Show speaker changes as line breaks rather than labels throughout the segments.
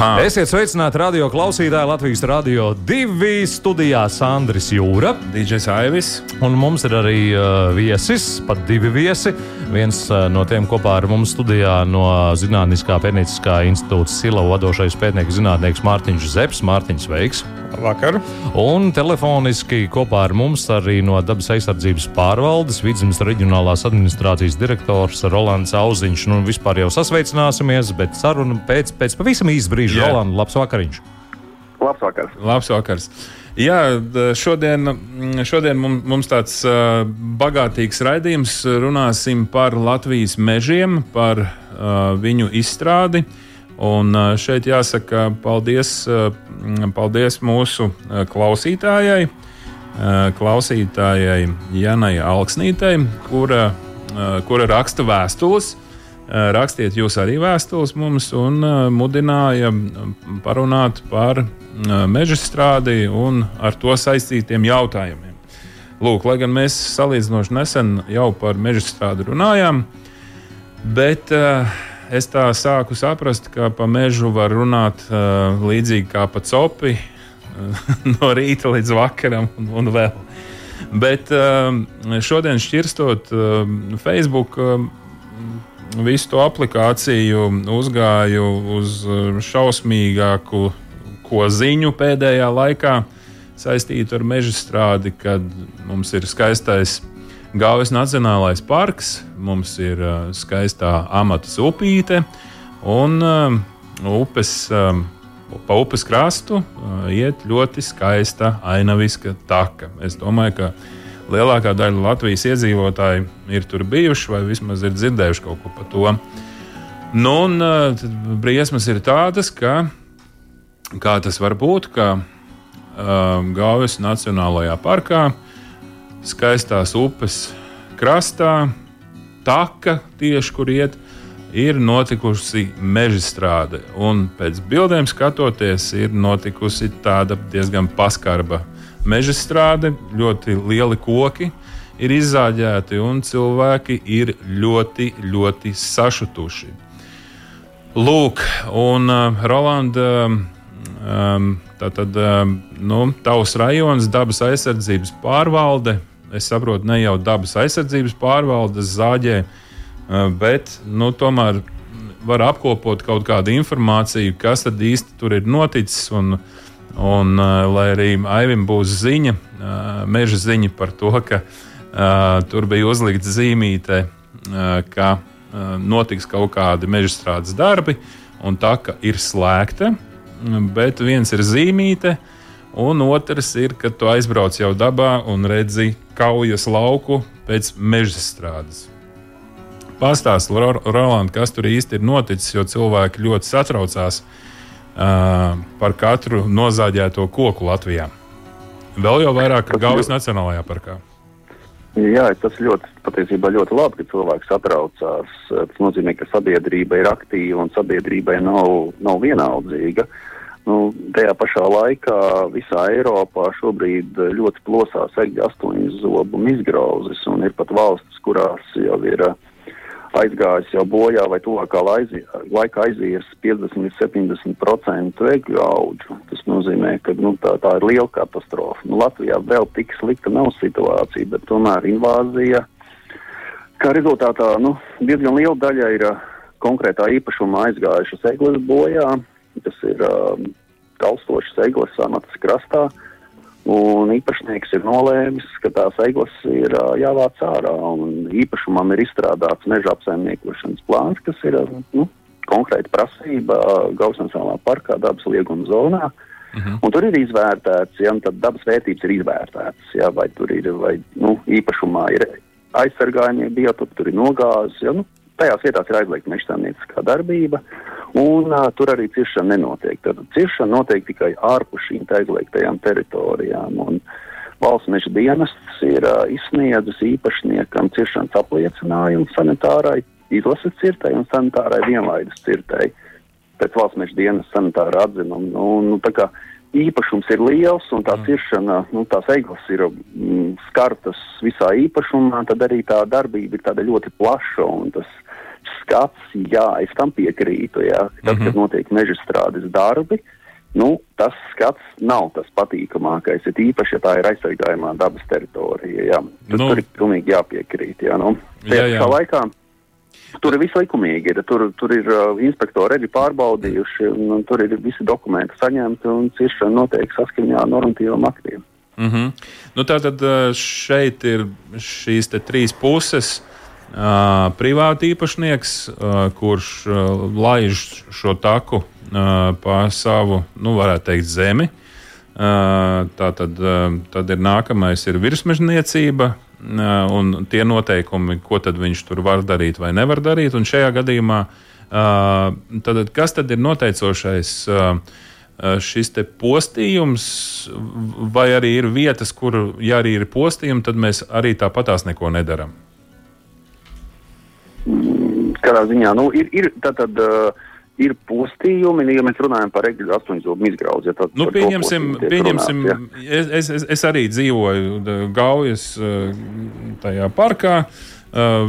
Aha.
Esiet sveicināti radio klausītāji Latvijas radio divi studijā Sandris Jūra.
DJs Aivis.
Un mums ir arī uh, viesis, pat divi viesi. Viens uh, no tiem kopā ar mums studijā no Zinātniskā pētnieciskā institūta Sila vadošais pētnieks zinātnieks Mārtiņš Zepes. Mārtiņš Veiks.
Vakar.
Un telefoniski kopā ar mums arī no dabas aizsardzības pārvaldes vidzemes reģionālās administrācijas direktors Rolands Auziņš. Nu, vispār jau sasveicināsimies, bet saruna pēc, pēc pavisam īsa brīža.
Jā.
Roland, labs vakariņš!
Labs vakars.
Labs vakars. Jā, šodien, šodien mums, tāds uh, bagātīgs raidījums. Runāsim par Latvijas mežiem, par uh, viņu izstrādi. Un šeit jāsaka paldies, paldies mūsu klausītājai, klausītājai Janai Alksnītei, kura, kura raksta vēstules. Rakstiet jūs arī vēstules mums un mudināja parunāt par meža strādi un ar to saistītiem jautājumiem. Lūk, lai gan mēs salīdzinoši nesen jau par meža strādi runājām, bet uh, es tā sāku saprast, ka pa mežu var runāt uh, līdzīgi kā pa copi, uh, no rīta līdz vakaram un, un vēl. Bet uh, šodien šķirstot uh, Facebook. Uh, visu to aplikāciju uzgāju uz uh, šausmīgāku ko ziņu pēdējā laikā saistītu ar meža strādi, kad mums ir skaistais Gaujas Nacionālais parks, mums ir uh, skaistā amatas upīte un uh, upes. Um, Pa upes krastu uh, iet ļoti skaista ainaviska taka. Es domāju, ka lielākā daļa Latvijas iedzīvotāji ir tur bijuši vai vismaz ir dzirdējuši kaut ko par to. Nu, un uh, briesmas ir tādas, ka kā tas var būt, ka uh, Gaujas Nacionālajā parkā, skaistās upes krastā, taka tieši kur iet, ir notikusi meža strāde. Un pēc bildēm skatoties, ir notikusi tāda diezgan paskarba meža strāde, ļoti lieli koki. Ir izzāģēti, un cilvēki ir ļoti, ļoti sašutuši. Lūk, un uh, Rolanda, um, tātad, um, nu, tavs rajons, dabas aizsardzības pārvalde, es saprotu, ne jau dabas aizsardzības pārvaldes zāģē, uh, bet, nu, tomēr var apkopot kaut kādu informāciju, kas tad īsti tur ir noticis, un, un uh, lai arī Aivim būs ziņa, uh, meža ziņa par to, ka tur bija uzlikta zīmīte, ka notiks kaut kādi meža strādes darbi, un tā ka ir slēgta. Bet viens ir zīmīte, un otrs ir, kad tu aizbrauc jau dabā un redzi kaujas lauku pēc meža strādes. Pastāstiet, Roland, kas tur īsti ir noticis, jo cilvēki ļoti satraucās uh, par katru nozāģēto koku Latvijā. Vēl jau vairāk Gaujas Nacionālajā parkā.
Jā, tas ļoti, patiesībā ļoti labi, ka cilvēki satraucās. Tas nozīmē, ka sabiedrība ir aktīva un sabiedrībai nav, nav vienaldzīga. Nu, tajā pašā laikā visā Eiropā šobrīd ļoti plosās egļu astoņu zobu izgrauzes, un ir pat valstis, kurās jau ir uh, aizgājis jau bojā vai tuvākā laikā aizies 50 līdz 70% egļu augu. Tas nozīmē, ka nu, tā, tā ir liela katastrofa. Nu, Latvijā vēl tik slikta nav situācija, bet tomēr invāzija, kā rezultātā nu, diezgan liela daļa ir uh, konkrētā īpašumā aizgājušas eglis bojā. Tas ir um, kalstošas eglis samatas krastā. Un īpašnieks ir nolēmis, ka tās eglis ir uh, jāvāc ārā. un Īpašumam ir izstrādāts meža apsaimniekošanas plāns, kas ir uh, nu, konkrēta prasība uh, Gausnacionālā parkā, dabas lieguma zonā.
Mhm.
Un tur ir izvērtēts, ja tad dabas vērtības ir izvērtētas, ja, vai tur ir vai, nu, īpašumā ir aizsargājumie biotopi, tur ir nogāzes. Ja, nu, tajās vietās ir aizliegta mežsaimnieciskā darbība. Un uh, tur arī ciršana nenotiek. Tad ciršana notiek tikai ārpus šīm aizliegtajām teritorijām. Un valsts meža dienests ir uh, izsniedzis īpašniekam ciršanas apliecinājumu sanitārai, izlases cirtai un sanitārai vienlaides cirtai. Pēc valsts meža dienas sanitāra atzinuma. Nu, nu, tā kā īpašums ir liels un tā mm. ciršana, nu, tās eiglas ir mm, skartas visā īpašumā, tad arī tā darbība ir tāda ļoti plaša un tas skats, jā, es tam piekrītu, jā, tad, mm -hmm. kad notiek meža strādes darbi, nu, tas skats nav tas patīkamākais, ir īpaši, ja tā ir aizsargājumā dabas teritorija, jā, tad nu, tur ir pilnīgi jāpiekrīt, jā, nu, tajā jā, jā. laikā Tur ir viss likumīgi. Ir, tur, tur ir uh, inspektori arī pārbaudījuši, un, un tur ir visi dokumenti saņemti un ciršana notiek saskaņā ar normatīviem aktiem.
Mm -hmm. nu, tātad uh, šeit ir šīs trīs puses. Uh, privāti īpašnieks, uh, kurš uh, laiž šo taku pa savu, nu, varētu teikt, zemi. Tā tad, tad ir nākamais ir virsmežniecība, un tie noteikumi, ko viņš tur var darīt vai nevar darīt. Un šajā gadījumā, tad, kas tad ir noteicošais? Šis postījums, vai arī ir vietas, kur, ja arī ir postījumi, tad mēs arī tāpatās neko nedarām?
Kādā ziņā, nu, ir, ir tātad. Uh, ir postījumi, ja mēs runājam par egļu astoņzobu izgrauzi. Ja tad,
nu, pieņemsim, pieņemsim runāts, ja. es, es, es arī dzīvoju Gaujas tajā parkā.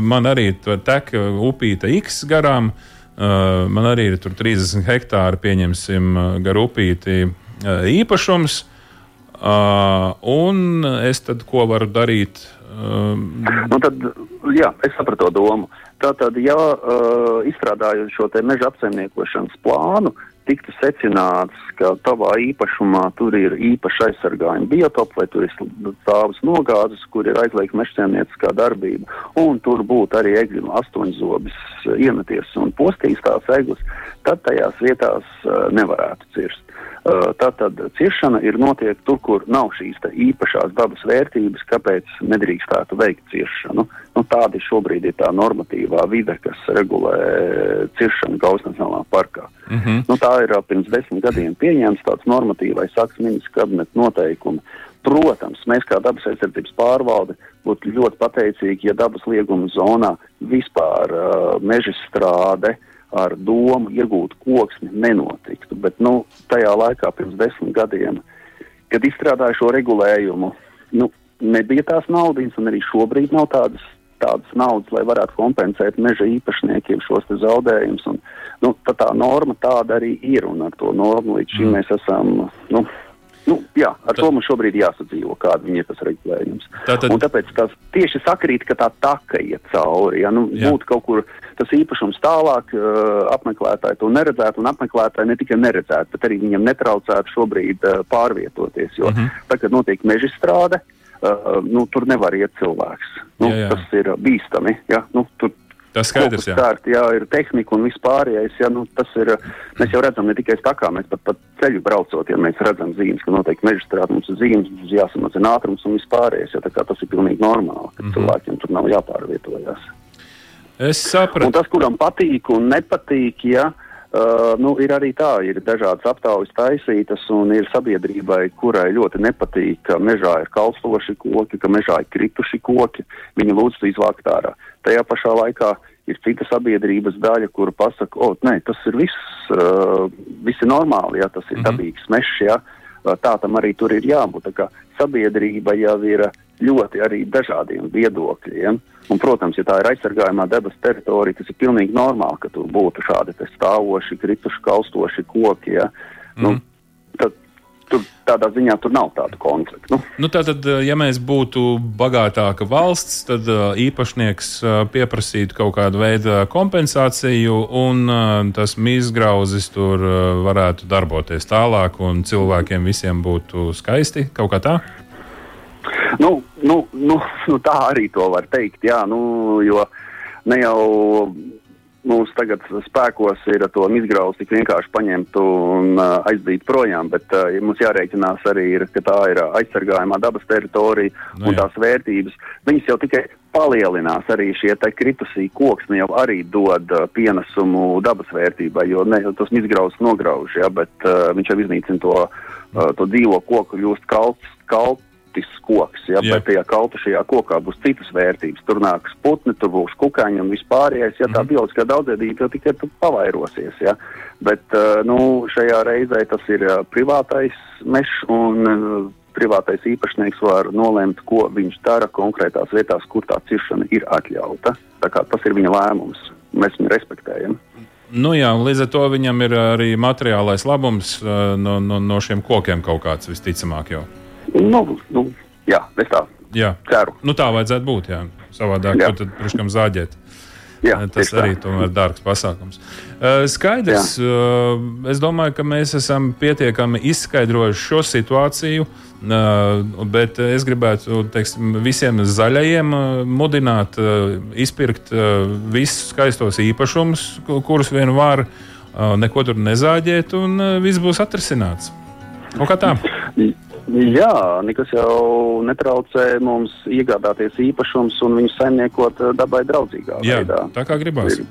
Man arī tek upīte X garām. Man arī ir 30 hektāri, pieņemsim, gar upīti īpašums. Un es tad ko varu darīt?
Nu tad, jā, es sapratu to domu. Tātad, ja uh, izstrādājot šo meža apsaimniekošanas plānu, tiktu secināts, ka tavā īpašumā tur ir īpaši aizsargājumi biotopi, vai tur ir stāvus nogāzes, kur ir aizliegta mežsaimnieciskā darbība, un tur būtu arī egļu astoņzobis iemeties un postīs tās eglis, tad tajās vietās uh, nevarētu cirst. Tātad ciešana ir notiek tur, kur nav šīs īpašās dabas vērtības, kāpēc nedrīkstētu veikt ciešanu. Nu, tāda šobrīd ir tā normatīvā vide, kas regulē ciešanu Gaujas Nacionālā parkā. Mm -hmm. nu, tā ir pirms desmit gadiem pieņemts tāds normatīvais akts ministrs kabineta noteikumi. Protams, mēs kā dabas aizsardzības pārvalde būtu ļoti pateicīgi, ja dabas lieguma zonā vispār uh, meža strāde uh, ar domu iegūt koksni nenotiktu. Bet nu, tajā laikā, pirms desmit gadiem, kad izstrādāju šo regulējumu, nu, nebija tās naudas, un arī šobrīd nav tādas, tādas naudas, lai varētu kompensēt meža īpašniekiem šos zaudējumus. Nu, tā norma tāda arī ir, un ar to normu līdz šim mm. mēs esam. Nu, Nu, jā, ar Tad... to mums šobrīd jāsadzīvo, kāda ir tas regulējums. Tātad... Tāpēc tas tieši sakrīt, ka tā taka iet cauri. Ja nu, būtu kaut kur tas īpašums tālāk, uh, apmeklētāji to neredzētu, un apmeklētāji ne tikai neredzētu, bet arī viņiem netraucētu šobrīd uh, pārvietoties. Jo mhm. -huh. tagad notiek meža strāde. Uh, nu, tur nevar iet cilvēks. Nu, jā, jā. Tas ir bīstami. Ja? Nu, tur
Tas skaidrs, jā.
Kārt, jā, ir tehnika un viss pārējais. Jā, nu, tas ir, mēs jau redzam ne tikai stakā, mēs pat, pat ceļu braucot, ja mēs redzam zīmes, ka noteikti meža strādā, mums ir zīmes, mums jāsamazina ātrums un viss pārējais. Jā, tas ir pilnīgi normāli, ka mm -hmm. cilvēkiem tur nav jāpārvietojas.
Es sapratu.
Un tas, kuram patīk un nepatīk, jā, uh, nu, ir arī tā, ir dažādas aptaujas taisītas, un ir sabiedrībai, kurai ļoti nepatīk, ka mežā ir kalstoši koki, ka mežā ir krituši koki. Viņi lūdz to izvākt ārā. Tajā pašā laikā ir cita sabiedrības daļa, kur pasaka, o, nē, tas ir viss, uh, viss ir normāli, ja tas ir mm -hmm. dabīgs mežs, ja uh, tā tam arī tur ir jābūt. Sabiedrība jau ir ļoti arī dažādiem viedokļiem. Un, protams, ja tā ir aizsargājumā debes teritorija, tas ir pilnīgi normāli, ka tur būtu šādi stāvoši, krituši, kaustoši koki. Ja? Mm. Nu, mhm tur tādā ziņā tur nav tādu konfliktu. Nu.
Nu, tātad, eh, ja mēs būtu bagātāka valsts, tad uh, īpašnieks uh, pieprasītu kaut kādu veidu kompensāciju, un tas mīzgrauzis tur varētu darboties tālāk, un cilvēkiem visiem būtu skaisti kaut kā tā.
Nu, nu, nu, nu, tā arī to var teikt. Jā, nu, jo ne jau mums tagad spēkos ir to izgrauzt tik vienkārši paņemt un uh, aizdīt projām, bet uh, mums jārēķinās arī, ir, ka tā ir aizsargājumā dabas teritorija
Nu
un tās vērtības. Viņas jau tikai palielinās arī šie kritusī koksni jau arī dod uh, pienesumu dabas vērtībai, jo ne, tas izgrauzt nograuž, ja, bet uh, viņš jau iznīcina to, uh, to dzīvo koku, kļūst kalts, kalts koks, ja, bet tajā kaltušajā kokā būs citas vērtības. Tur nāks putni, tur būs kukaiņi un vispārējais. Ja tā bioloģiskā daudzveidība jau tikai pavairosies. Ja. Bet uh, nu, šajā reizē tas ir uh, privātais mežs un uh, privātais īpašnieks var nolemt, ko viņš dara konkrētās vietās, kur tā ciršana ir atļauta. Tā kā tas ir viņa lēmums. Mēs viņu respektējam.
Nu jā, līdz ar to viņam ir arī materiālais labums no, no, no šiem kokiem kaut kāds visticamāk jau.
Nu, nu, jā, es tā
Jā.
ceru.
Nu, tā vajadzētu būt. Jā. Savādāk,
Jā.
ko tad priekškam zāģēt?
Jā,
Tas
tieši tā.
arī ir dārgs pasākums. Uh, Skaidrs, uh, es domāju, ka mēs esam pietiekami izskaidrojuši šo situāciju. Bet es gribētu teiksim, visiem zaļajiem mudināt, izpirkt visus skaistos īpašumus, ku- kurus vien var, neko tur nezāģēt, un viss būs atrisināts. Nu, kā tā?
Jā, nekas jau netraucē mums iegādāties īpašumus un viņus saimniekot eh, dabai draudzīgā
Jā,
veidā.
tā kā gribās.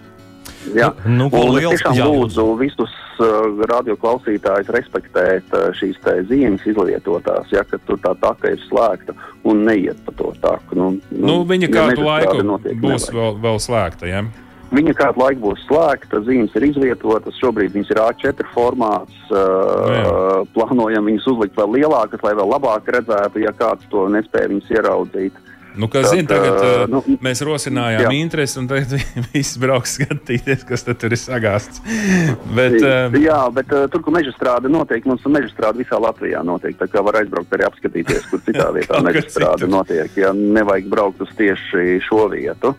Jā,
Nu, ko
un es
liels-
tiešām
jā,
lūdzu visus uh, radioklausītājus respektēt uh, šīs te zīmes izlietotās, ja ka tur tā taka ir slēgta un neiet pa to taku. Nu,
Nu, viņa
ja
kādu laiku būs
nevajag.
vēl, vēl slēgta. Ja?
Viņa kādu laiku būs slēgta, zīmes ir izvietotas. Šobrīd viņas ir A4 formāts. Uh, plānojam viņas uzlikt vēl lielākas, lai vēl labāk redzētu, ja kāds to nespēja viņas ieraudzīt.
Nu, kā zini, tagad uh,
nu,
mēs rosinājām
jā.
interesi, un tagad viss brauks skatīties, kas tur ir sagāsts. Bet, uh,
Jā, bet uh, tur, kur meža strāde notiek, mums meža strāde visā Latvijā notiek. Tā kā var aizbraukt arī apskatīties, kur citā vietā meža
citur.
notiek. Ja nevajag braukt uz tieši šo vietu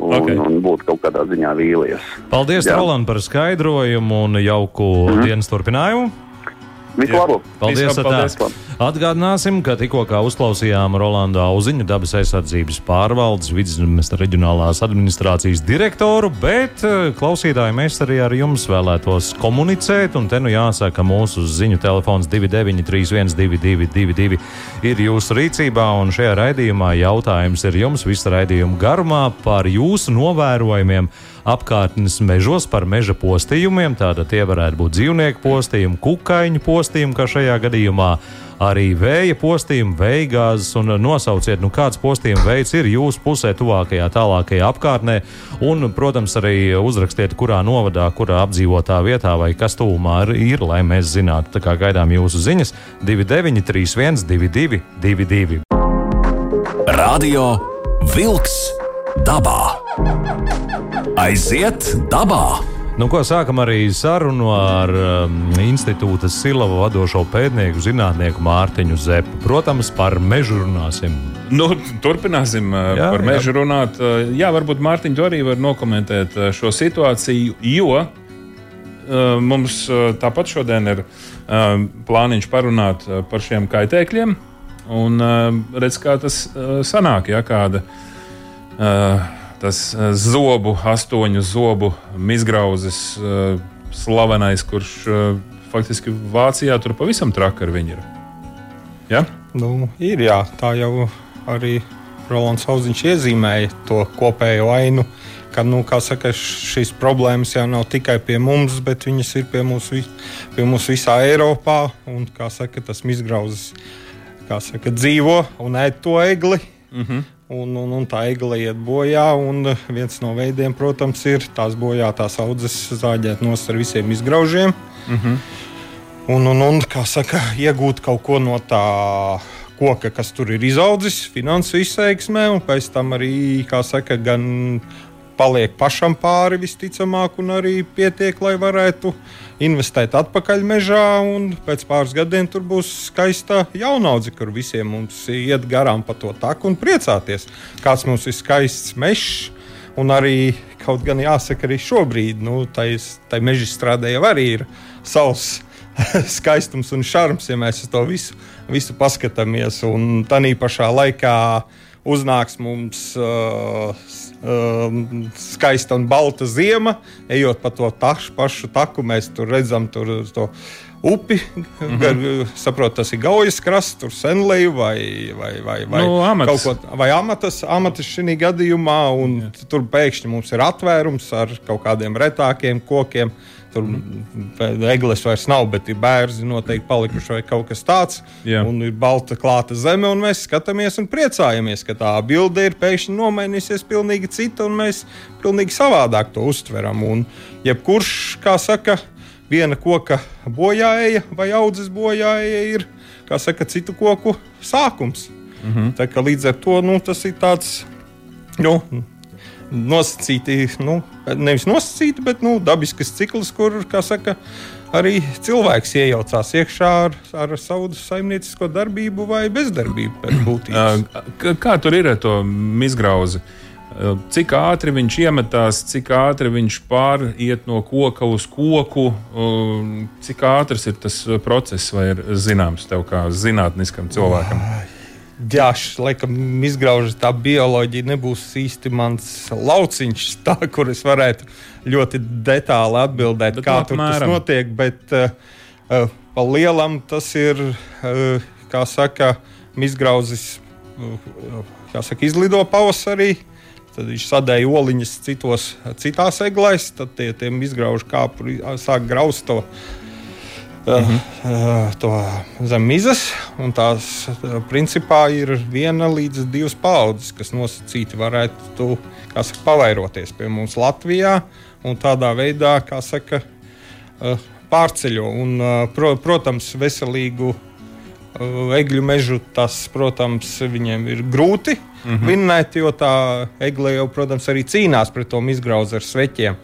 un,
Ok.
okay. un būt kaut kādā ziņā vīlies.
Paldies. Roland, par skaidrojumu un jauku
Mhm.
dienas turpinājumu.
Labu!
Paldies! Atā.
paldies.
Atgādināsim, ka tikko uzklausījām Rolandu Auziņu, dabas aizsardzības pārvaldes vidzemes reģionālās administrācijas direktoru, bet eh, klausītāji mēs arī ar jums vēlētos komunicēt, un te nu jāsaka, mūsu ziņu telefons 2931222 ir jūsu rīcībā, un šajā raidījumā jautājums ir jums visu raidījumu garumā par jūsu novērojumiem apkārtnes mežos par meža postījumiem. Tātad tie varētu būt dzīvnieku postījumi, kukaiņu postījumi, kā šajā gadījumā. Arī vēja postījumi, veigāzes un nosauciet, nu kāds postījuma veids ir jūsu pusē, tuvākajā, tālākajā apkārtnē. Un, protams, arī uzrakstiet, kurā novadā, kurā apdzīvotā vietā vai kas tuvumā ir, lai mēs zinātu. Tā kā gaidām jūsu ziņas 2931, 22, 22.
Radio Wolks dabā. Aiziet dabā!
Nu, ko sākam arī sarunu ar um, institūta Silava vadošo pētnieku, zinātnieku Mārtiņu Zepu. Protams, par mežu runāsim.
nu, turpināsim uh,
Jā,
par
jā.
mežu runāt. Uh, Jā, varbūt Mārtiņš arī var nokomentēt uh, šo situāciju, jo mums tāpat šodien ir uh, plāniņš parunāt par šiem kaitēkļiem. Un uh, redz, kā tas sanāk, ja kāda. Uh, tas uh, zobu, astoņu zobu izgrauzis, uh, slavenais, kurš uh, faktiski Vācijā tur pavisam traki ar viņu ir. Ja?
Nu, ir jā, tā jau arī Rolands Hauziņš iezīmēja to kopējo ainu. Ka, nu, kā saka, šīs problēmas jau nav tikai pie mums, bet viņas ir pie mums, pie mums visā Eiropā. Un, saka, tas izgrauzis kā saka, dzīvo un ēd to egli. Mm -hmm. Un, un, un tā egle iet bojā. un Viens no veidiem, protams, ir tās bojātās audzes zāģēt nos ar visiem izgraužiem. Un, un, un kā saka, iegūt kaut ko no tā koka, kas tur ir izaudzis, finansu izteiksmē, un pēc tam arī, kā saka, gan paliek pašam pāri visticamāk, un arī pietiek, lai varētu investēt atpakaļ mežā, pēc pāris gadiem tur būs skaista jaunaudze, kur visiem mums iet garām pa to taku un priecāties. Kāds mums ir skaists mežs, un arī kaut gan jāsaka, arī šobrīd, nu, tai, meža strādē jau arī ir savs skaistums un šarms, ja mēs uz to visu, visu paskatāmies. Un tā pašā laikā uznāks mums uh, uh, skaista un balta zima, ejot pa to tašu, pašu taku, mēs tur redzam tur to upi. Mm -hmm. gar, saprot, tas ir gaujas krasts, tur senleju vai, vai, vai, vai,
nu, amats.
kaut ko vai amatas, amatas šī gadījumā. Tur pēkšņi mums ir atvērums ar kaut kādiem retākiem kokiem. Tur eglis vairs nav, bet ir bērni noteikti palikuši vai kaut kas tāds. Jā. Un ir balta klāta zeme, un mēs skatāmies un priecājamies, ka tā bilde ir pēkšņi nomainījusies pilnīgi cita, un mēs pilnīgi savādāk to uztveram. Un jebkurš, kā saka, viena koka bojāja vai audzes bojāja ir saka, citu koku sākums. -hmm. Tā, līdz ar to nu, tas ir tāds nu, nosacīti, nu, nevis nosacīti, bet nu, dabisks cikls, kur saka, arī cilvēks iejaucās iekšā ar, ar savu saimniecisko darbību vai bezdarbību.
Kā, kā tur ir ar to izgrauzi? Cik ātri viņš iemetās, cik ātri viņš pāriet no koka uz koku, cik ātrs ir tas process, vai ir zināms tev kā zinātniskam cilvēkam?
Jā, laikam, izgraužas tā bioloģija nebūs īsti mans lauciņš, tā, kur es varētu ļoti detāli atbildēt, bet kā tur tas notiek. Bet uh, pa lielam tas ir, uh, kā saka, izgrauzis, uh, kā saka, izlido pavasarī. Tad viņš sadēja oliņas citos, citās eglēs, tad tie, tie izgrauž kāpu, sāk graust to. Mm -hmm. To zem mizas, un tās principā ir viena līdz divas paudzes, kas nosacīti varētu saka, pavairoties pie mums Latvijā un tādā veidā, kā saka, pārceļo. Un, pro, protams, veselīgu egļu mežu tas, protams, viņiem ir grūti mm -hmm. vinnēt, jo tā egle jau, protams, arī cīnās pret to izgrauzu ar sveķiem.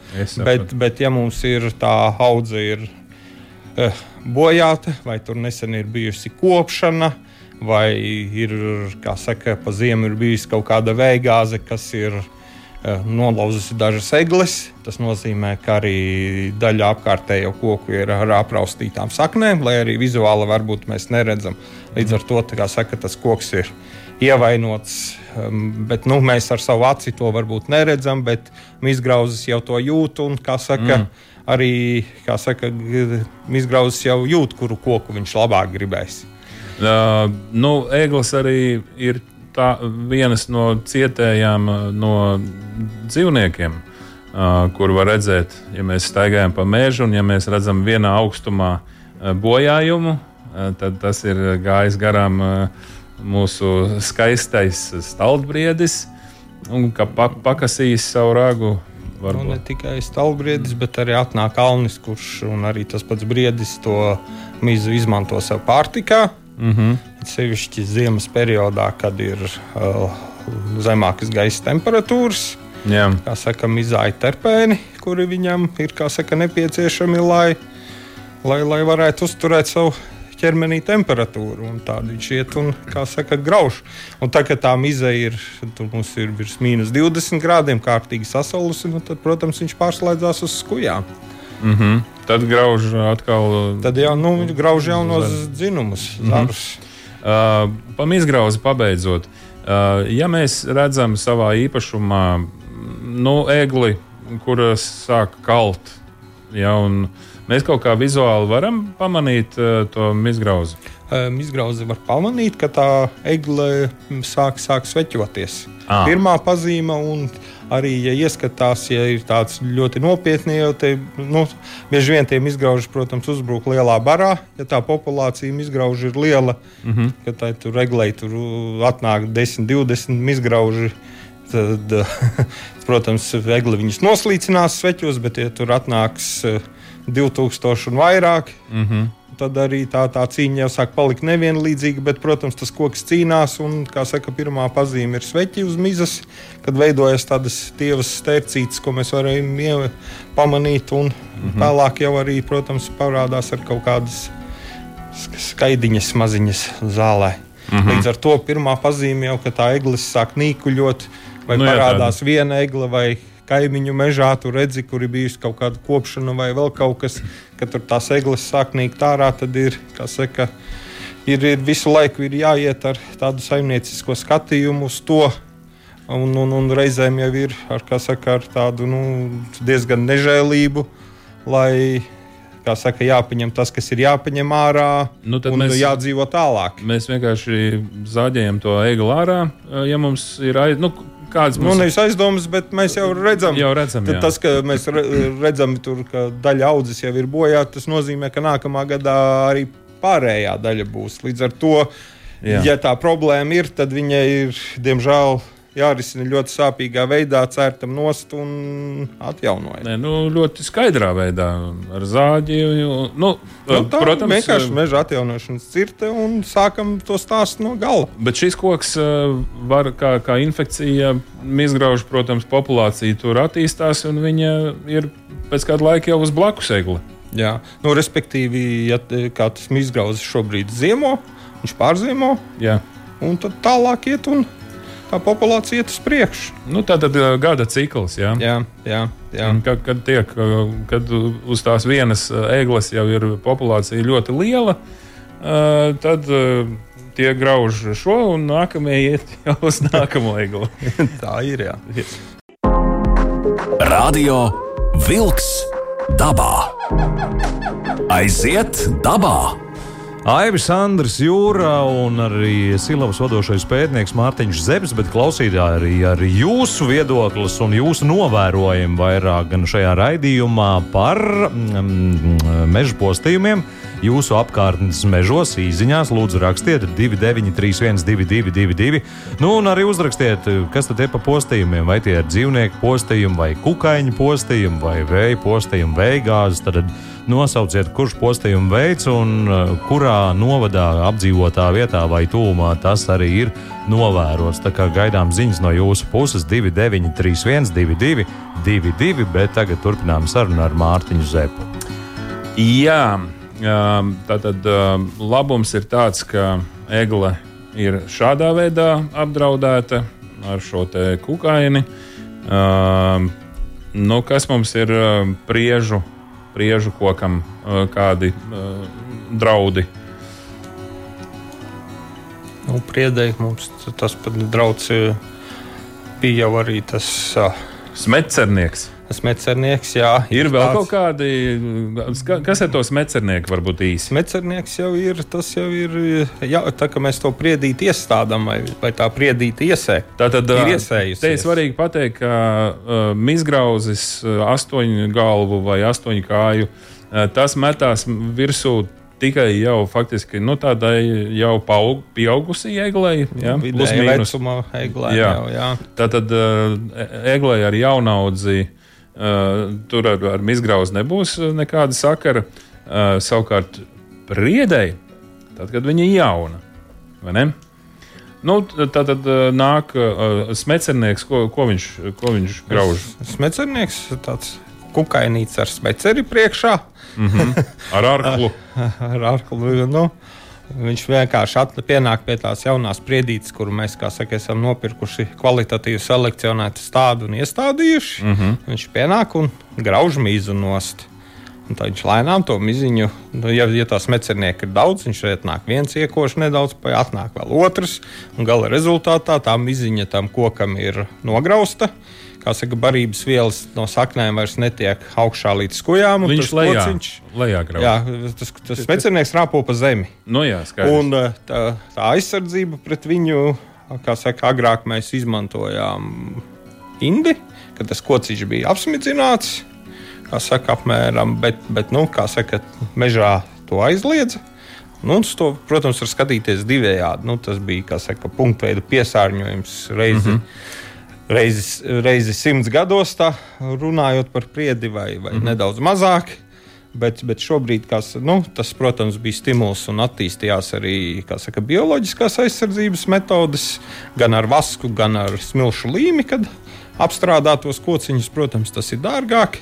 Bet, bet, ja mums ir tā audze ir eh, bojāta, vai tur nesen ir bijusi kopšana, vai ir, kā saka, pa ziemu ir bijusi kaut kāda veigāze, kas ir eh, nolauzusi dažas eglis. Tas nozīmē, ka arī daļa apkārtējo koku ir ar apraustītām saknēm, lai arī vizuāli varbūt mēs neredzam. Līdz ar to saka, tas koks ir ievainots. Um, bet, nu, mēs ar savu aci to varbūt neredzam, bet izgrauzis jau to jūt. Un, kā saka, mm. Arī saka, izgrauzis jau jūt, kuru koku viņš labāk gribēs.
Uh, nu, Eglis arī ir tā, vienas no cietējām no dzīvniekiem. Uh, kur var redzēt, ja mēs staigājam pa mežu, un ja mēs redzam vienā augstumā bojājumu, uh, tad tas ir gājis garām uh, mūsu skaistais stalbriedis, un ka pa, pakasīs savu ragu.
Nu, ne tikai stalbriedis, bet arī atnāk kalnis, kurš arī tas pats briedis to mizu izmanto sev pārtikā. Mm -hmm. Sevišķi ziemas periodā, kad ir uh, zemākas gaisa temperatūras. Jā. Kā saka, mizāja terpēni, kuri viņam ir saka, nepieciešami, lai, lai, lai varētu uzturēt savu ķermenī temperatūru. Tādu viņš iet un, kā saka, grauž. Un tā kā tā mize ir, tur mums ir virs mīnus 20 grādiem, kārtīgi sasalusi, nu, tad, protams, viņš pārslēdzās uz skujām.
Mm -hmm. Tad grauž atkal.
Tad jau nu, viņš grauž jaunos dzinumus, mhm. zarus. Mm
-hmm. uh, Pam izgrauzi pabeidzot. Uh, ja mēs redzam savā īpašumā nu, egli, kuras sāk kalt, ja, un, uh, Mēs kaut kā vizuāli varam pamanīt uh, to izgrauzi.
Um, izgrauzi var pamanīt, ka tā egle sāk, sāk sveķoties. À. Pirmā pazīme, un arī, ja ieskatās, ja ir tāds ļoti nopietni, jau te, nu, bieži vien tiem izgrauži, protams, uzbruk lielā barā. Ja tā populācija izgrauži ir liela, mm -hmm. ka tā tur eglei tur atnāk 10, 20 izgrauži. Tad, protams, egle viņus noslīcinās sveķos, bet, ja tur atnāks 2000 un vairāk. Mm -hmm. Tad arī tā, tā cīņa jau sāk palikt nevienlīdzīga, bet, protams, tas koks cīnās. Un, kā saka, pirmā pazīme ir sveķi uz mizas, kad veidojas tādas tievas stērcītes, ko mēs varam pamanīt. Un mm -hmm. vēlāk jau arī, protams, parādās ar kaut kādas skaidiņas maziņas zālē. Mm -hmm. Līdz ar to pirmā pazīme jau, ka tā eglis sāk nīkuļot, vai nu, jā, parādās tāda. viena egle vai kaimiņu mežā, tur redzi, kur ir bijusi kaut kāda kopšana vai vēl kaut kas, ka tur tās eglis sāk nīkt ārā, tad ir, kā saka, ir, ir visu laiku ir jāiet ar tādu saimniecisko skatījumu uz to. Un, un, un reizēm jau ir ar, saka, ar tādu nu, diezgan nežēlību, lai saka, jāpaņem tas, kas ir jāpaņem ārā,
Nu,
un
mēs-
jādzīvo tālāk.
Mēs vienkārši zāģējam to egli ārā, ja mums ir aiz... nu, kāds
Nu,
mums
nevis aizdomas, bet mēs jau redzam,
jau redzam. Jā.
tas, ka mēs re, redzam, tur, ka daļa audzes jau ir bojāta, tas nozīmē, ka nākamā gadā arī pārējā daļa būs. Līdz ar to.
Jā.
ja tā problēma ir, tad viņai ir diemžēl jārisina ļoti sāpīgā veidā, cērtam nost un atjaunojam.
Nē, nu, ļoti skaidrā veidā ar zāģi. Nu,
Nu, tā,
protams,
vienkārši meža atjaunošanas cirte un sākam to stāstu no gala.
Bet šis koks uh, var kā, kā infekcija, izgrauž, protams, populācija tur attīstās, un viņa ir pēc kāda laika jau uz blakus egli.
Jā. Nu, respektīvi, ja te- kā tas izgrauzis šobrīd ziemo, viņš pārziemo,
Jā.
un tad tālāk iet un tā populācija iet uz priekšu.
Nu, tā tad uh, gada cikls. Jā.
Jā, jā, jā.
Un Kad, kad, tiek, uh, kad uz tās vienas uh, egles jau ir populācija ļoti liela, tad tie grauž šo, un nākamie iet jau uz nākamo egli.
tā ir. Jā.
Radio Wolks dabā. Aiziet dabā!
Aivis Andris Jūra un arī Silavas vadošais pētnieks Mārtiņš Zepes, bet klausītāji arī ar jūsu viedoklis un jūsu novērojumi vairāk gan šajā raidījumā par mm, meža postījumiem. Jūsu apkārtnes mežos īsiņās lūdzu rakstiet 2931, 222, nu un arī uzrakstiet, kas tad ir pa postījumiem. Vai tie ir dzīvnieku postījumi, vai kukaiņu postījumi, vai vēja postījumi, vējgāzes. Tad nosauciet, kurš postījumu veids un uh, kurā novadā apdzīvotā vietā vai tūmā tas arī ir novērots. Tā kā gaidām ziņas no jūsu puses 2931, 22, 22, bet tagad turpinām sarunu ar Mārtiņu Zepu.
Jā, tātad um, labums ir tāds, ka egle ir šādā veidā apdraudēta ar šo kukaini. Um, nu, kas mums ir um, priežu, priežu kokam, uh, kādi uh, draudi?
Nu, priedēji mums tas pat draudz eh, bija jau arī tas uh,
Smecernieks.
Jā,
Ir vēl
tāds-
kaut kādi, kas ir to smecernieku, varbūt īsi?
Smecernieks jau ir, tas jau ir, jā, tā kā mēs to priedīti iestādām, vai, vai tā priedīti iesēk.
Tātad
Ir
ā,
iesējusies.
Te ir svarīgi pateikt, ka uh, mizgrauzis, astoņu galvu vai astoņu kāju, uh, tas metās virsū tikai jau faktiski nu, tādai jau paug, pieaugusī eglei. Ja,
Vidēji vecuma eglē.
Jā.
Jau, jā.
Tātad uh, eglei ar jaunaudzi tur ar, ar mizgrauzi nebūs uh, nekāda sakara. Uh, savukārt priedēji, tad, kad viņa ir jauna, vai ne? Nu, tā tad nāk uh, smecernieks, ko, ko viņš, ko viņš grauž
Smecernieks tāds kukainīts ar smeceri priekšā.
ar arklu.
ar arklu. Nu, viņš vienkārši pienāk pie tās jaunās priedītes, kuru mēs, kā saka, esam nopirkuši kvalitatīvi selekcionētu stādu un iestādījuši. Mm -hmm. Viņš pienāk un grauž mīzu nost. Un tā viņš lēnām to miziņu, nu, ja, ja tās mecernieki ir daudz, viņš šeit nāk viens iekoši nedaudz, pēc atnāk vēl otrs. Un gala rezultātā tā miziņa tam kokam ir nograusta. Kā saka, barības vielas no saknēm vairs netiek augšā līdz skujām.
Viņš lejā,
kociņš-
lejā grauž.
Jā, tas, tas mecernieks rāpo pa zemi.
Nu, jā, skaidrs.
Un eh, tā, tā aizsardzība pret viņu, kā saka, agrāk mēs izmantojām indi, kad tas kociņš bija apsmidzināts. Kā saka, apmēram, bet, bet nu, kā saka, mežā to aizliedza. Nu, uz to, protams, var skatīties divējādi. Nu, tas bija saka, punktveida piesārņojums reizi. Mm -hmm. Reizi, reizi simts gados, tā, runājot par priedi, vai, vai mm -hmm. nedaudz mazāk. Bet, bet šobrīd kas, nu, tas, protams, bija stimuls un attīstījās arī saka, bioloģiskās aizsardzības metodes, gan ar vasku, gan ar smilšu līmi, kad apstrādātos kociņus. Protams, tas ir dārgāk.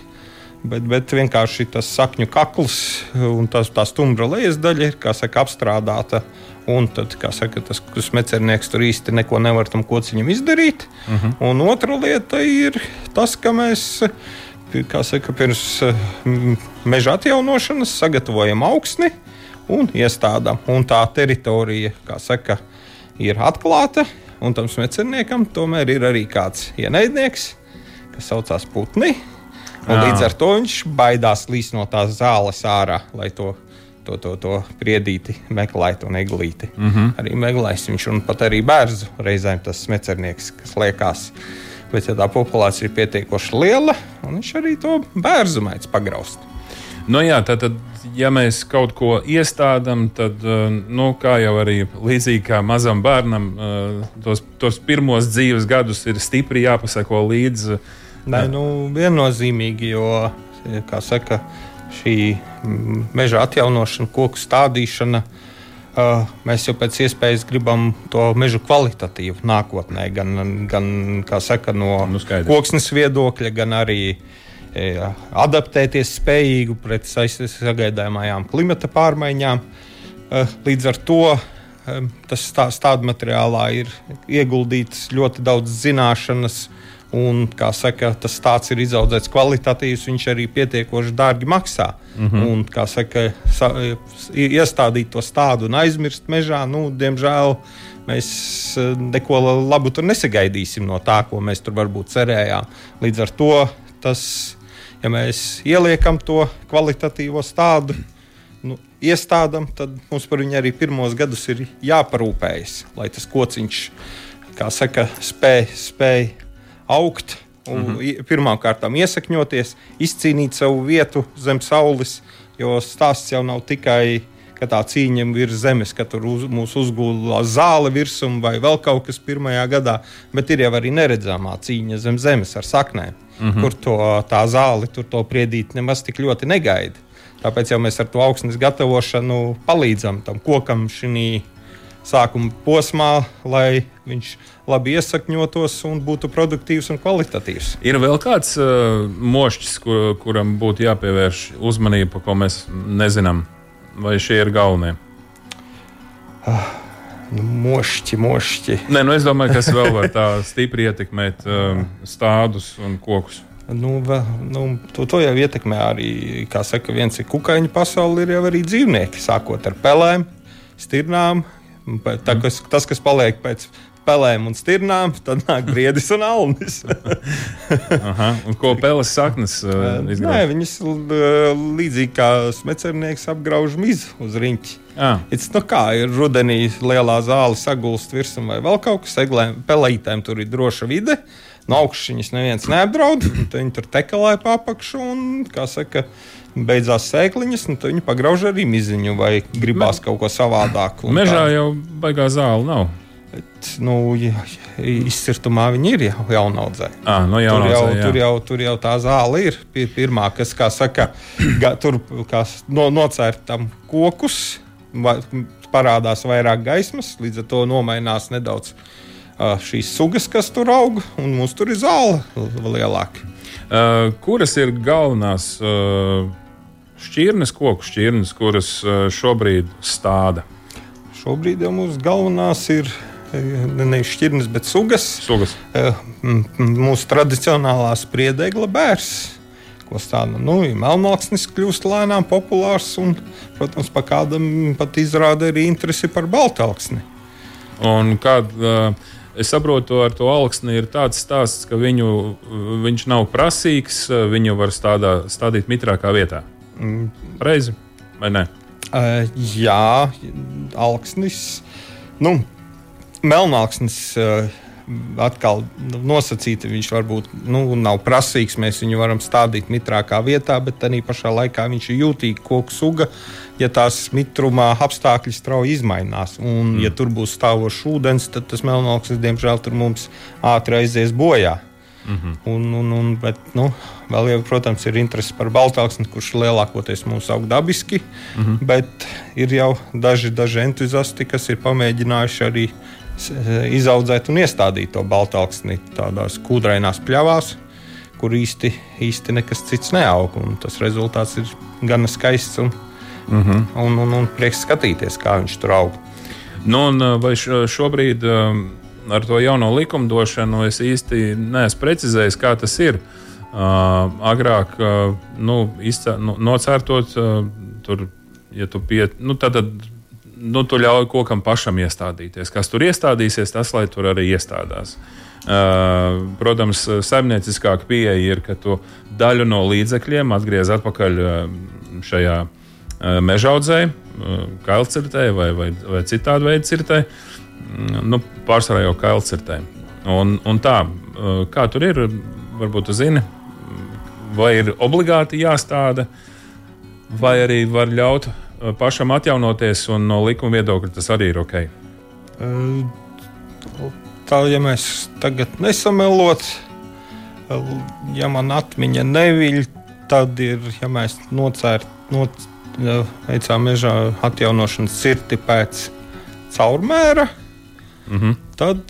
Bet, bet vienkārši tas sakņu kakls un tas, tā stumbra lejas daļa ir saka, apstrādāta. Un tad, kā saka, tas smecernieks tur īsti neko nevar tam kociņam izdarīt. Uh
Mhm.
-huh. Un otra lieta ir tas, ka mēs saka, pirms meža atjaunošanas sagatavojam augsni un iestādām. Un tā teritorija, kā saka, ir atklāta. Un tam smecerniekam tomēr ir arī kāds ienaidnieks, kas saucās Putni. Un
Jā.
līdz ar to viņš baidās līst no tās zāles ārā, lai to, to, to, to priedīti meklētu un eglīti. Mm -hmm. Arī meklēs viņš un pat arī bērnu reizēm tas smecernieks, kas liekas. Bet, ja tā populācija ir pietiekoši liela, un viņš arī to bērnu mēdz pagraust.
Nu, jā, tad, tad, ja mēs kaut ko iestādām, tad, eh, nu, kā jau arī līdzīgi kā mazam bērnam, eh, tos, tos pirmos dzīves gadus ir stipri jāpasako līdzi.
Nē, nu, viennozīmīgi, jo, kā saka, šī mm, meža atjaunošana, koku stādīšana, uh, mēs jau pēc iespējas gribam to mežu kvalitatīvu nākotnē, gan, gan saka, no
Nu, skaidrs.
koksnes viedokļa, gan arī e, adaptēties spējīgu pret sagaidāmajām klimata pārmaiņām. Eh, Līdz ar to eh, tas stā- stādu materiālā ir ieguldīts ļoti daudz zināšanas. Un, kā saka, tas tāds ir izaudzēts kvalitatīvs, viņš arī pietiekoši dārgi maksā. Mm -hmm. Un, kā saka, sa, iestādīt to stādu un aizmirst mežā, nu, diemžēl mēs eh, neko labu tur nesagaidīsim no tā, ko mēs tur varbūt cerējām. Līdz ar to tas, ja mēs ieliekam to kvalitatīvo stādu, nu, iestādām, tad mums par viņu arī pirmos gadus ir jāparūpējas, lai tas kociņš, kā saka, spēj, spēj augt. Un mm -hmm. Pirmkārt, iesakņoties, izcīnīt savu vietu zem saules, jo stāsts jau nav tikai ka tā cīņa ir zemes, ka tur uz, mūs uzgūla zāle virsma vai vēl kaut kas pirmajā gadā, bet ir jau arī neredzamā cīņa zem zemes ar saknēm, mm -hmm. kur to, tā zāle tur to priedīt nemaz tik ļoti negaida. Tāpēc jau mēs ar to augsnes gatavošanu palīdzam tam kokam šī sākuma posmā, lai viņš labi iesakņotos un būtu produktīvs un kvalitatīvs.
Ir vēl kāds uh, mošķis, kur, kuram būtu jāpievērš uzmanība, ko mēs nezinām, vai šie ir galvenie.
Nu, mošķi, mošķi.
Nē, nu es domāju, kas vēl var tā stipri ietekmēt um, stādus un kokus.
Nu, nu, to, to jau ietekmē arī, kā saka, viens ir kukaiņu pasaule, ir jau arī dzīvnieki, sākot ar pelēm, stirnām. Tā, kas, tas, kas paliek pēc pelēm un stirnām, tad nāk briedis un alnis.
Aha. Un ko peles saknes uh,
Nē,
izgrauž?
viņas l- līdzīgi kā smecernieks apgrauž mizu uz riņķi.
Ah,
It's, nu kā ir rudenī lielā zāle sagulst virsmu vai vēl kaut kas, eglēm, pelītēm tur ir droša vide. No augšas viņas neviens neapdraud, viņi tur tekalē pa apakšu un, kā saka, beidzās sēkliņas, un tad viņi pagrauž arī miziņu vai gribās kaut ko savādāku.
mežā
tā.
jau baigā zāle nav.
Bet, nu, izcirtumā viņi ir jau jaunaudzē.
Ah, no
Tur
jaunā
jau,
jā.
tur, jau, tur jau tā zāle ir pi- pirmā, kas, kā saka, ga, tur kā s- no, nocērt tam kokus, va, parādās vairāk gaismas, līdz ar to nomainās nedaudz šīs sugas, kas tur aug, un mums tur ir zāle lielāka.
Uh, kuras ir galvenās uh, šķirnes, koku šķirnes, kuras uh, šobrīd stāda?
Šobrīd jau mūsu galvenās ir eh, ne nevis šķirnes, bet sugas.
Sugas.
Eh, Mūsu tradicionālā spriedegla bērs. Ko stāda nu, melnāksnis kļūst lēnām populārs, un, protams, pa kādam pat izrāda arī interesi par baltāksni.
Un kād, uh, es saprotu, ar to alksni ir tāds stāsts, ka viņu, viņš nav prasīgs, viņu var stādā, stādīt mitrākā vietā.
Mm.
Reizi vai ne?
Uh, jā, alksnis. Nu, melnāksnis uh, atkal nosacīti. Viņš varbūt nu, nav prasīgs. Mēs viņu varam stādīt mitrākā vietā, bet tā pašā laikā viņš ir jūtīgs koku suga. Ja tās mitrumā apstākļi strauji mainās, un mm. ja tur būs stāvošs ūdens, tad tas melnāksnis, diemžēl, tur mums ātri aizies bojā. Mm -hmm. un, un, un, bet, nu, vēl jau, protams, ir interese par baltāksni, kurš lielākoties mums aug dabiski. Mm -hmm. Bet ir jau daži, daži entuziasti, kas ir pamēģinājuši arī s- izaudzēt un iestādīt to baltāksni tādās kūdrainās pļavās, kur īsti, īsti nekas cits neaug. Tas rezultāts ir gana skaists un, mm -hmm. un, un, un prieks skatīties, kā viņš tur aug.
Nu, un, vai šobrīd ar to jauno likumdošanu es īsti neesmu precizējis, kā tas ir? Uh, agrāk uh, nu, izcā, nu, nocērtot, uh, tur, ja tu pie, nu, tad, nu, tu ļauj kokam pašam iestādīties. Kas tur iestādīsies, tas lai tur arī iestādās. Uh, protams, saimnieciskāka pieeja ir, ka tu daļu no līdzekļiem atgriez atpakaļ šajā uh, mežaudzē, uh, kailcirtē vai, vai, vai citādi veidu cirtē. Mm, nu, pārsvarā jau kailcirtē. Un, un tā, kā tur ir, varbūt jūs zināt, vai ir obligāti jāstāda, vai arī var ļaut pašam atjaunoties, un no likuma viedokļa tas arī ir ok.
Tā, ja mēs tagad nesamelot, ja man atmiņa neviļ, tad ir, ja mēs nocērt, noc, veicām mežā atjaunošanas cirti pēc caurmēra, -hmm. tad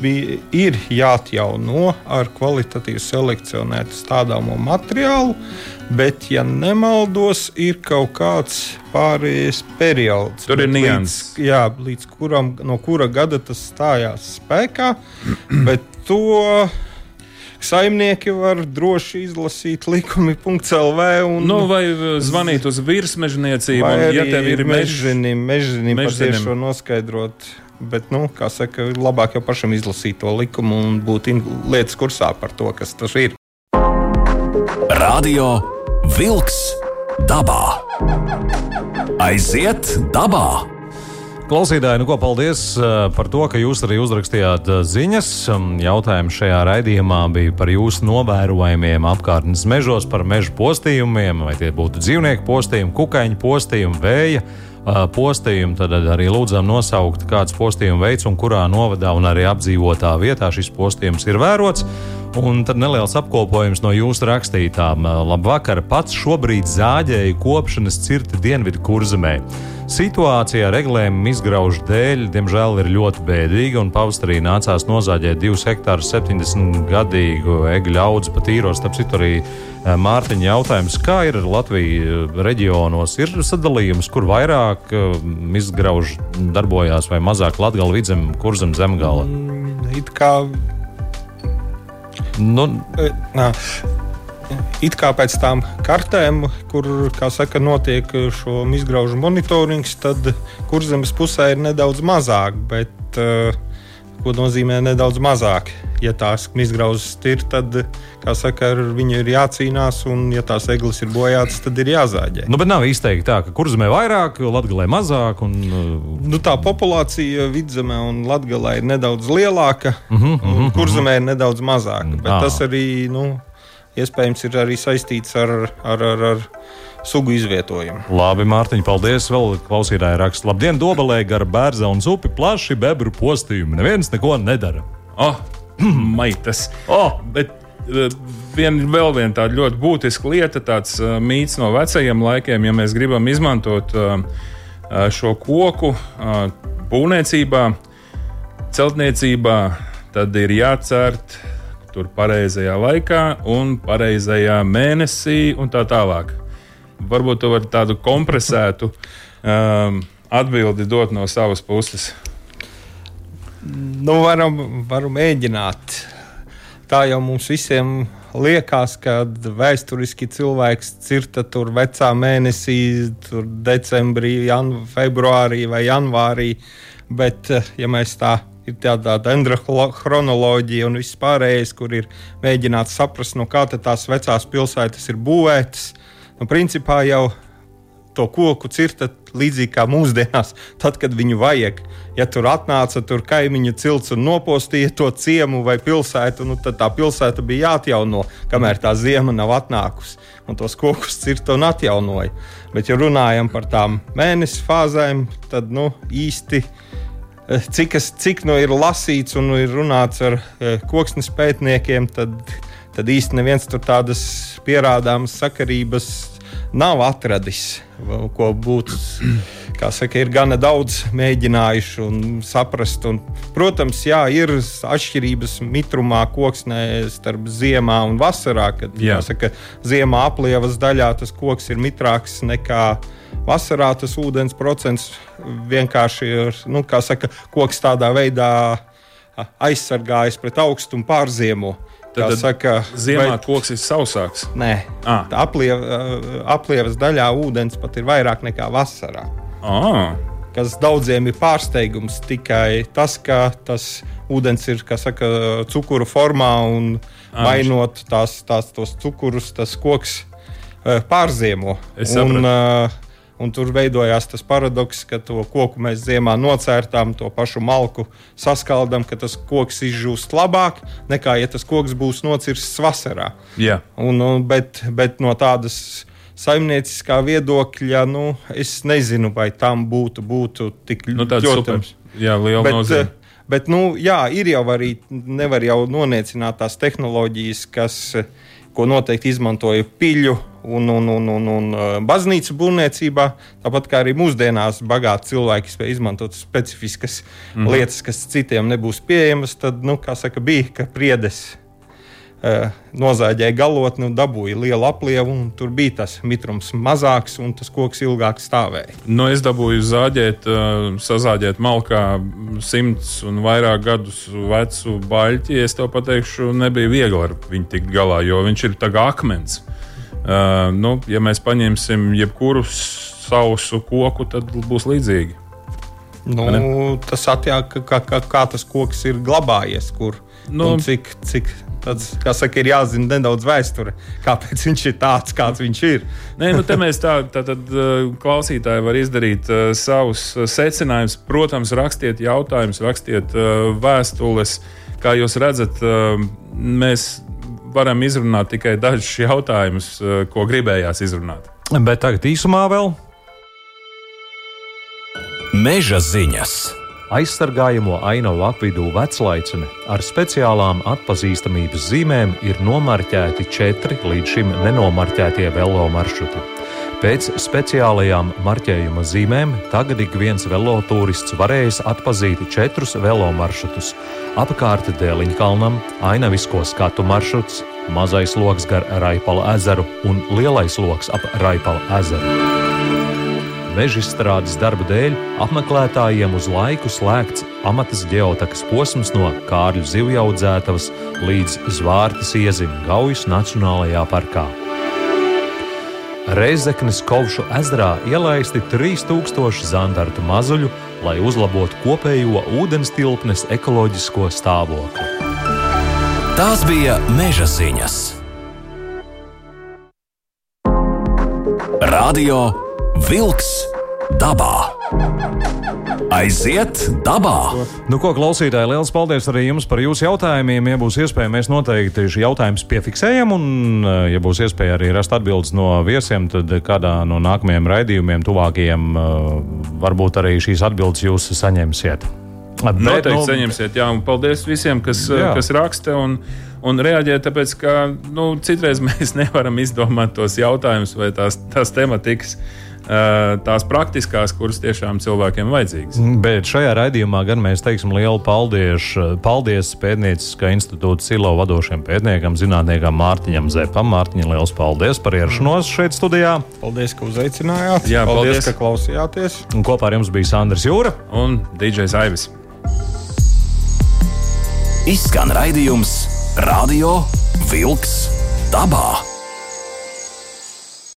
bija, ir jāatjauno ar kvalitatīvu selekcionētu stādāmo materiālu, bet, ja nemaldos, ir kaut kāds pārējais periods.
Tur ir nianses.
Jā, līdz kuram, no kura gada tas stājās spēkā, bet to saimnieki var droši izlasīt likumi.clv. Un,
nu, vai zvanīt uz virsmežniecību,
vai ja tev ir mežģinim, mežģinim patiešo noskaidrot Bet, nu, kā saka, labāk jau pašam izlasīt to likumu un būt lietas kursā par to, kas tas ir.
Radio Wolks dabā. Aiziet dabā!
Klausītāji, nu ko, paldies uh, par to, ka jūs arī uzrakstījāt uh, ziņas. Um, jautājums šajā raidījumā bija par jūsu novērojumiem apkārtnes mežos, par meža postījumiem, vai tie būtu dzīvnieku postījumi, kukaiņu postījumi, vēja postījumu, tad arī lūdzam nosaukt, kāds postījuma veids un kurā novadā un arī apdzīvotā vietā šis postījums ir vērots. Un tad neliels apkopojums no jūsu rakstītām. Labvakar, pats šobrīd zāģēju kopšanas cirti Dienvidu kurzemē. Situācija ar eglēm izgraužu dēļ, diemžēl, ir ļoti bēdīga, un pavasarī nācās nozāģēt 2 hektārus 70 gadīgu egļu audzi pa tīros. Tāpēc arī Eh, Mārtiņa jautājums, kā ir Latvijas eh, reģionos? Ir sadalījums, kur vairāk eh, izgrauž darbojās vai mazāk Latvijas vidzem, kur zem zemgala?
Mm, it kā.
Nu,
Nā. It kā pēc tam kartēm, kur saka, notiek šo izgraužu monitorings, tad kurzemes pusē ir nedaudz mazāk. Bet, uh, ko nozīmē nedaudz mazāk. Ja tās izgrauztas ir, tad, kā saka, ar viņu ir jācīnās, un, ja tās eglis ir bojātas, tad ir jāzāģē.
Nu, bet nav izteikti tā, ka kurzemē vairāk, latgalē mazāk. Un...
Uh, nu, tā populācija vidzemē un latgalē ir nedaudz lielāka, uh -huh, uh -huh, kurzemē ir nedaudz mazāka. Bet à. tas arī, nu, iespējams, ir arī saistīts ar, ar, ar, ar sugu izvietojumu.
Labi, Mārtiņ, paldies. Vēl klausītāji raksta, labdien, dobelē gar bērza un zupi plaši bebru postījumi. Neviens neko nedara.
Oh, maitas! Oh, bet, uh, vien, vēl viena tāda ļoti būtiska lieta, tāds uh, mīts no vecajiem laikiem, ja mēs gribam izmantot uh šo koku būvniecībā, celtniecībā, tad ir jācērt tur pareizajā laikā un pareizajā mēnesī un tā tālāk varbūt tu vari tādu kompresētu um, atbildi dot no savas puses.
Nu, varam, varam mēģināt. Tā jau mums visiem liekas, ka vēsturiski cilvēks cirta tur vecā mēnesī, tur decembrī, jan, februārī vai janvārī. Bet, ja mēs tā ir tāda dendrochronoloģija un viss pārējais, kur ir mēģināts saprast, no kā tās vecās pilsētas ir būvētas, nu, principā jau to koku cirta līdzīgi kā mūsdienās, tad, kad viņu vajag. Ja tur atnāca tur kaimiņu cilts un nopostīja to ciemu vai pilsētu, nu, tad tā pilsēta bija jāatjauno, kamēr tā zima nav atnākusi. Un tos kokus cirta un atjaunoja. Bet, ja runājam par tām mēnesi fāzēm, tad nu, īsti. Eh, cik, es, cik nu ir lasīts un ir runāts ar eh, koksnes pētniekiem, tad, tad īstenībā neviens tur tādas pierādāmas sakarības nav atradis, ko būtu. Kā saka, ir gana daudz mēģinājuši un saprast. Un, protams, jā, ir atšķirības mitrumā, koksnē starp ziemā un vasarā. Kad saka, ziemā aplievas daļā tas koks ir mitrāks nekā vasarā. Tas ūdens procents vienkārši ir, nu, kā saka, koks tādā veidā aizsargājas pret augstumu pārziemo.
Tad, tad saka, ziemā vai... koks ir sausāks.
Nē, ah. apliev, aplievas daļā ūdens pat ir vairāk nekā vasarā.
Ah.
Kas daudziem ir pārsteigums tikai tas, ka tas ūdens ir saka, cukuru formā un ah, mainot tās, tās, tos cukurus, tas koks pārziemo. Un, uh, Un tur veidojās tas paradoks, ka to koku mēs ziemā nocērtām, to pašu malku saskaldām, ka tas koks izžūst labāk nekā ja tas koks būs nocirsts vasarā.
Yeah.
Un, un, bet, bet no tādas saimnieciskā viedokļa, nu, es nezinu, vai tam būtu, būtu tik
nu, ļoti jā, liela bet, nozīme.
Bet, nu, jā, ir jau arī, nevar jau noniecināt tās tehnoloģijas, kas, ko noteikti izmantoja piļu un, un, un, un, un uh, baznīcu būvniecībā. Tāpat kā arī mūsdienās bagāti cilvēki spēj izmantot specifiskas mm -hmm. lietas, kas citiem nebūs pieejamas, tad, nu, kā saka, bija, ka priedes uh, nozāģēja galotni un dabūja lielu aplievu, un tur bija tas mitrums mazāks, un tas koks ilgāk stāvēja.
Nu, es dabūju zāģēt, uh, sazāģēt malkā simts un vairāk gadus vecu baļķi. Es tev pateikšu, nebija viegli ar viņu tikt galā, jo viņš ir kā akmens. Uh, nu, ja mēs paņemsim jebkuru sausu koku, tad būs līdzīgi.
Nu, tas attiecās, kā, kā, kā tas koks ir glabājies, kur nu, cik, cik tāds, kā saka, ir jāzina nedaudz vēsture, kāpēc viņš ir tāds, kāds viņš ir.
Nē, nu, te mēs tā, tā tad klausītāji var izdarīt uh, savus secinājumus. Protams, rakstiet jautājumus, rakstiet uh, vēstules. Kā jūs redzat, uh, mēs varam izrunāt tikai dažus jautājumus, eh, ko gribējās izrunāt.
Bet tagad īsumā vēl.
Meža ziņas.
Aizsargājamo ainavu apvidū veclaicini ar speciālām atpazīstamības zīmēm ir nomarķēti četri līdz šim nenomarķētie velo maršruti. Pēc speciālajām marķējuma zīmēm tagad ik viens velotūrists varēs atpazīt četrus velo maršrutus - apkārt Dēliņkalnam, ainavisko skatu maršruts, mazais lokus gar Raipala ezeru un lielais lokus ap Raipala ezeru. Meža izstrādes darba dēļ apmeklētājiem uz laiku slēgts amatas geotakas posms no Kārļu zivjaudzētavas līdz Zvārtas iezim Gaujas Nacionālajā parkā. Reizeknas Kovšu ezerā ielaisti 3000 zandartu mazuļu, lai uzlabotu kopējo ūdens tilpnes ekoloģisko stāvokli.
Tās bija meža ziņas. Radio Wolks dabā. Aiziet dabā!
Nu, ko klausītāji, liels paldies arī jums par jūsu jautājumiem. Ja būs iespēja, mēs noteikti šī jautājumus piefiksējam, un, eh, ja būs iespēja arī rast atbildes no viesiem, tad kādā no nākamajiem raidījumiem, tuvākajiem, eh, varbūt arī šīs atbildes jūs saņemsiet.
Bet, Noteikti nu, saņemsiet, jā, un paldies visiem, kas, eh, jā. kas raksta un, un reaģē. Tāpēc, ka nu, citreiz mēs nevaram izdomāt tos jautājumus vai tās, tās tematikas. Eh, tās praktiskās, kuras tiešām cilvēkiem vajadzīgas.
Bet šajā raidījumā gan mēs teiksim lielu paldies, paldies Pētnieciskā institūta Silo vadošiem pētniekam, zinātniekam Mārtiņam Zepam. Mārtiņam, liels paldies par ierašanos šeit studijā.
Paldies, ka uzaicinājāt. Jā, paldies, paldies. ka klausījāties.
Un kopā ar jums bija Sandrs Jūra
un DJs Aivis.
Izskan raidījums Radio Vilks dabā.